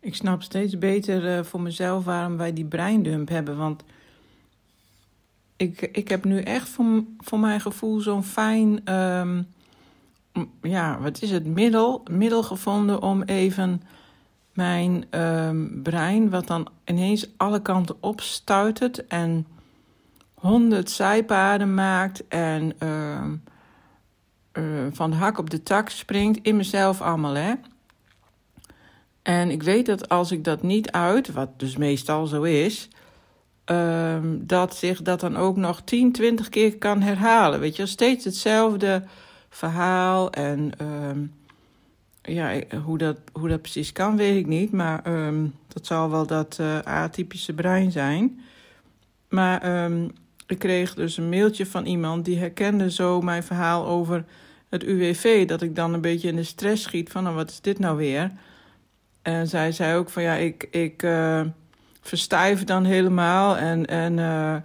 ik snap steeds beter uh, voor mezelf waarom wij die breindump hebben. Want ik, ik heb nu echt voor, voor mijn gevoel zo'n fijn, um, ja, wat is het, middel, middel gevonden om even mijn um, brein, wat dan ineens alle kanten opstuitert en honderd zijpaden maakt en uh, uh, van de hak op de tak springt, in mezelf allemaal, hè. En ik weet dat als ik dat niet uit, wat dus meestal zo is, um, dat zich dat dan ook nog 10, 20 keer kan herhalen. Weet je, steeds hetzelfde verhaal. En um, ja, hoe dat, hoe dat precies kan, weet ik niet. Maar um, dat zal wel dat uh, atypische brein zijn. Maar ik kreeg dus een mailtje van iemand die herkende zo mijn verhaal over het UWV. Dat ik dan een beetje in de stress schiet van, nou, wat is dit nou weer? En zij zei ook van, ja, ik, ik uh, verstijf dan helemaal en... en uh,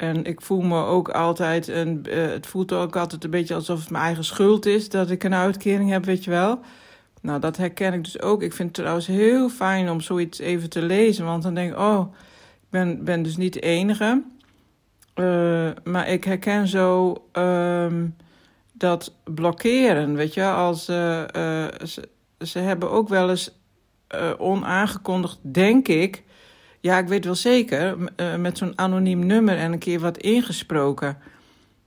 en ik voel me ook altijd, en uh, het voelt ook altijd een beetje alsof het mijn eigen schuld is dat ik een uitkering heb, weet je wel. Nou, dat herken ik dus ook. Ik vind het trouwens heel fijn om zoiets even te lezen, want dan denk ik, oh, ik ben, ben dus niet de enige. Maar ik herken zo um, dat blokkeren, weet je, als ze, ze, hebben ook wel eens onaangekondigd, denk ik, ja, ik weet wel zeker, uh, met zo'n anoniem nummer en een keer wat ingesproken.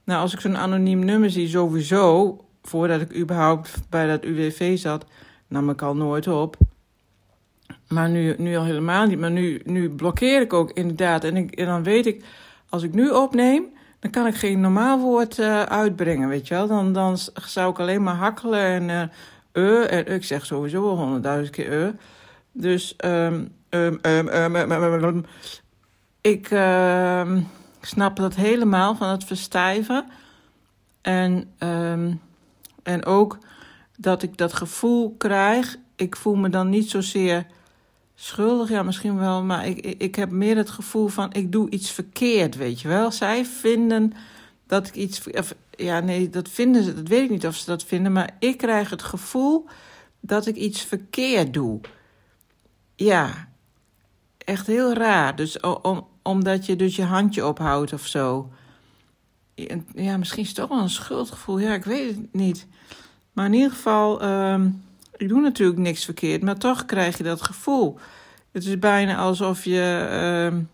Nou, als ik zo'n anoniem nummer zie, sowieso, voordat ik überhaupt bij dat UWV zat, nam ik al nooit op. Maar nu, nu al helemaal niet. Maar nu, nu blokkeer ik ook inderdaad. En, ik, en dan weet ik, als ik nu opneem, dan kan ik geen normaal woord uh, uitbrengen, weet je wel. Dan, dan zou ik alleen maar hakkelen en uh en ik zeg sowieso wel honderdduizend keer uh. Dus ik snap dat helemaal van het verstijven. En, en ook dat ik dat gevoel krijg. Ik voel me dan niet zozeer schuldig, ja, misschien wel. Maar ik, ik heb meer het gevoel van: ik doe iets verkeerd, weet je wel. Zij vinden dat ik iets. Of, ja, nee, dat vinden ze. Dat weet ik niet of ze dat vinden. Maar ik krijg het gevoel dat ik iets verkeerd doe. Ja, echt heel raar. Dus om, omdat je dus je handje ophoudt of zo. Ja, misschien is het toch wel een schuldgevoel. Ja, ik weet het niet. Maar in ieder geval, um, ik doe natuurlijk niks verkeerd. Maar toch krijg je dat gevoel. Het is bijna alsof je... Um,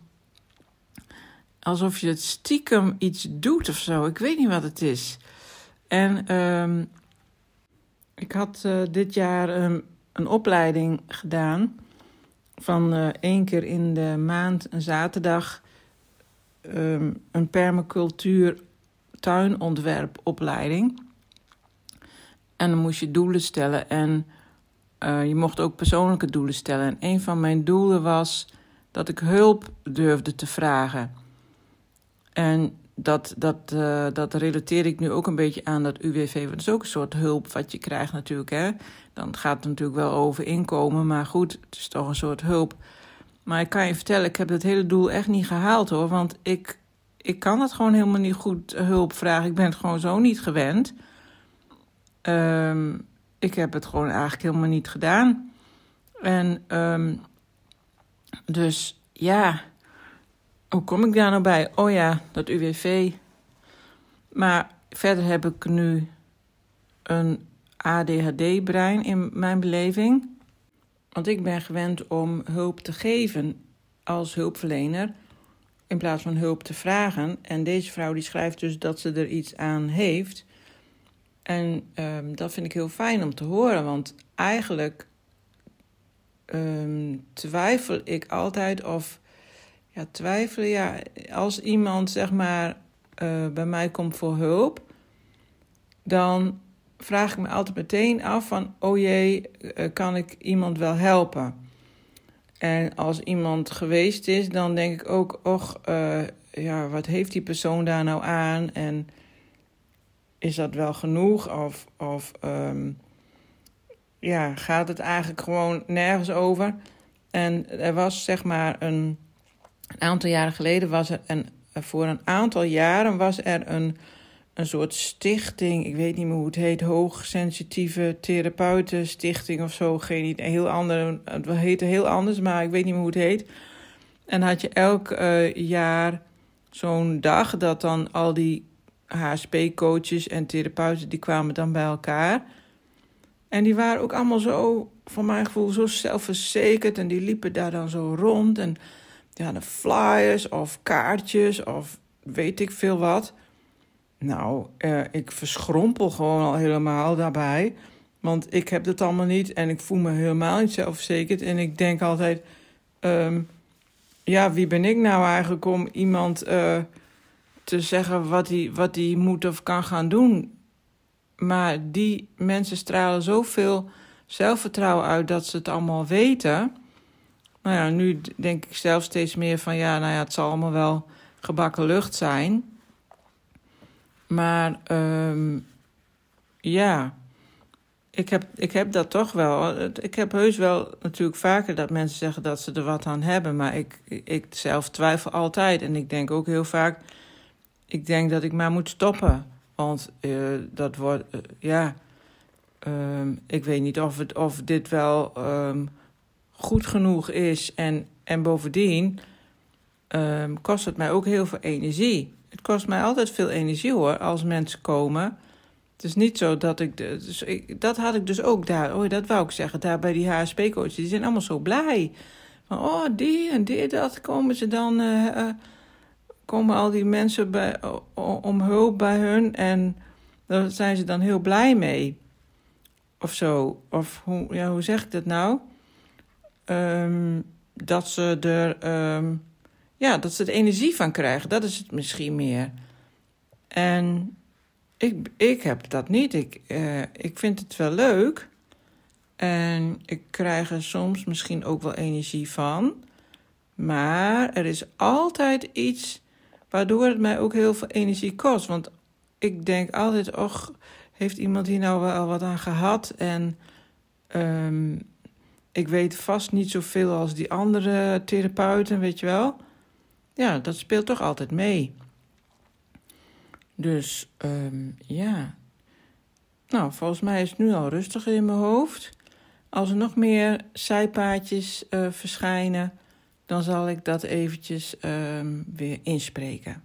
alsof je het stiekem iets doet of zo. Ik weet niet wat het is. En um, ik had uh, dit jaar um, een opleiding gedaan van uh, één keer in de maand, een zaterdag, um, een permacultuur tuinontwerpopleiding. En dan moest je doelen stellen en uh, je mocht ook persoonlijke doelen stellen. En een van mijn doelen was dat ik hulp durfde te vragen. En dat, dat, uh, dat relateer ik nu ook een beetje aan dat UWV. Want dat is ook een soort hulp wat je krijgt natuurlijk. Hè? Dan gaat het natuurlijk wel over inkomen. Maar goed, het is toch een soort hulp. Maar ik kan je vertellen, ik heb dat hele doel echt niet gehaald hoor. Want ik, ik kan het gewoon helemaal niet goed hulp vragen. Ik ben het gewoon zo niet gewend. Um, ik heb het gewoon eigenlijk helemaal niet gedaan. En um, dus ja hoe kom ik daar nou bij? Oh ja, dat UWV. Maar verder heb ik nu een ADHD-brein in mijn beleving. Want ik ben gewend om hulp te geven als hulpverlener in plaats van hulp te vragen. En deze vrouw die schrijft dus dat ze er iets aan heeft. En um, dat vind ik heel fijn om te horen, want eigenlijk um, twijfel ik altijd of twijfelen. Ja, als iemand zeg maar uh, bij mij komt voor hulp, dan vraag ik me altijd meteen af van, oh jee, uh, kan ik iemand wel helpen? En als iemand geweest is, dan denk ik ook, och, uh, ja, wat heeft die persoon daar nou aan? En is dat wel genoeg? Of, of um, ja, gaat het eigenlijk gewoon nergens over? En er was zeg maar een een aantal jaren geleden was er een, voor een aantal jaren was er een, een soort stichting. Ik weet niet meer hoe het heet. Hoogsensitieve therapeutenstichting of zo. Geen idee. Heel ander, het heette heel anders, maar ik weet niet meer hoe het heet. En had je elk uh, jaar zo'n dag dat dan al die HSP-coaches en therapeuten die kwamen dan bij elkaar. En die waren ook allemaal zo, voor mijn gevoel, zo zelfverzekerd. En die liepen daar dan zo rond. En hadden flyers of kaartjes of weet ik veel wat. Nou, uh, ik verschrompel gewoon al helemaal daarbij. Want ik heb dat allemaal niet en ik voel me helemaal niet zelfverzekerd. En ik denk altijd, um, ja, wie ben ik nou eigenlijk om iemand uh, te zeggen wat hij wat moet of kan gaan doen? Maar die mensen stralen zoveel zelfvertrouwen uit dat ze het allemaal weten. Nou ja, nu denk ik zelf steeds meer van ja, nou ja, het zal allemaal wel gebakken lucht zijn. Maar um, ja, ik heb, ik heb dat toch wel. Ik heb heus wel natuurlijk vaker dat mensen zeggen dat ze er wat aan hebben. Maar ik, ik zelf twijfel altijd. En ik denk ook heel vaak, ik denk dat ik maar moet stoppen. Want uh, dat wordt, uh, ja, um, ik weet niet of, het, of dit wel um, goed genoeg is. En, en bovendien um, kost het mij ook heel veel energie. Het kost mij altijd veel energie hoor, als mensen komen. Het is niet zo dat ik, dus ik. Dat had ik dus ook daar. Oh, dat wou ik zeggen. Daar bij die HSP-coaches. Die zijn allemaal zo blij. Van, oh, die en die, dat komen ze dan. Uh, uh, komen al die mensen bij, om hulp bij hun. En daar zijn ze dan heel blij mee. Of zo. Of hoe, ja, hoe zeg ik dat nou? Um, dat ze er. Um, ja, dat ze er energie van krijgen. Dat is het misschien meer. En ik, ik heb dat niet. Ik, uh, ik vind het wel leuk. En ik krijg er soms misschien ook wel energie van. Maar er is altijd iets waardoor het mij ook heel veel energie kost. Want ik denk altijd, och, heeft iemand hier nou wel wat aan gehad? En um, ik weet vast niet zoveel als die andere therapeuten, weet je wel. Ja, dat speelt toch altijd mee. Dus um, ja. Nou, volgens mij is het nu al rustiger in mijn hoofd. Als er nog meer zijpaadjes uh, verschijnen, dan zal ik dat eventjes um, weer inspreken.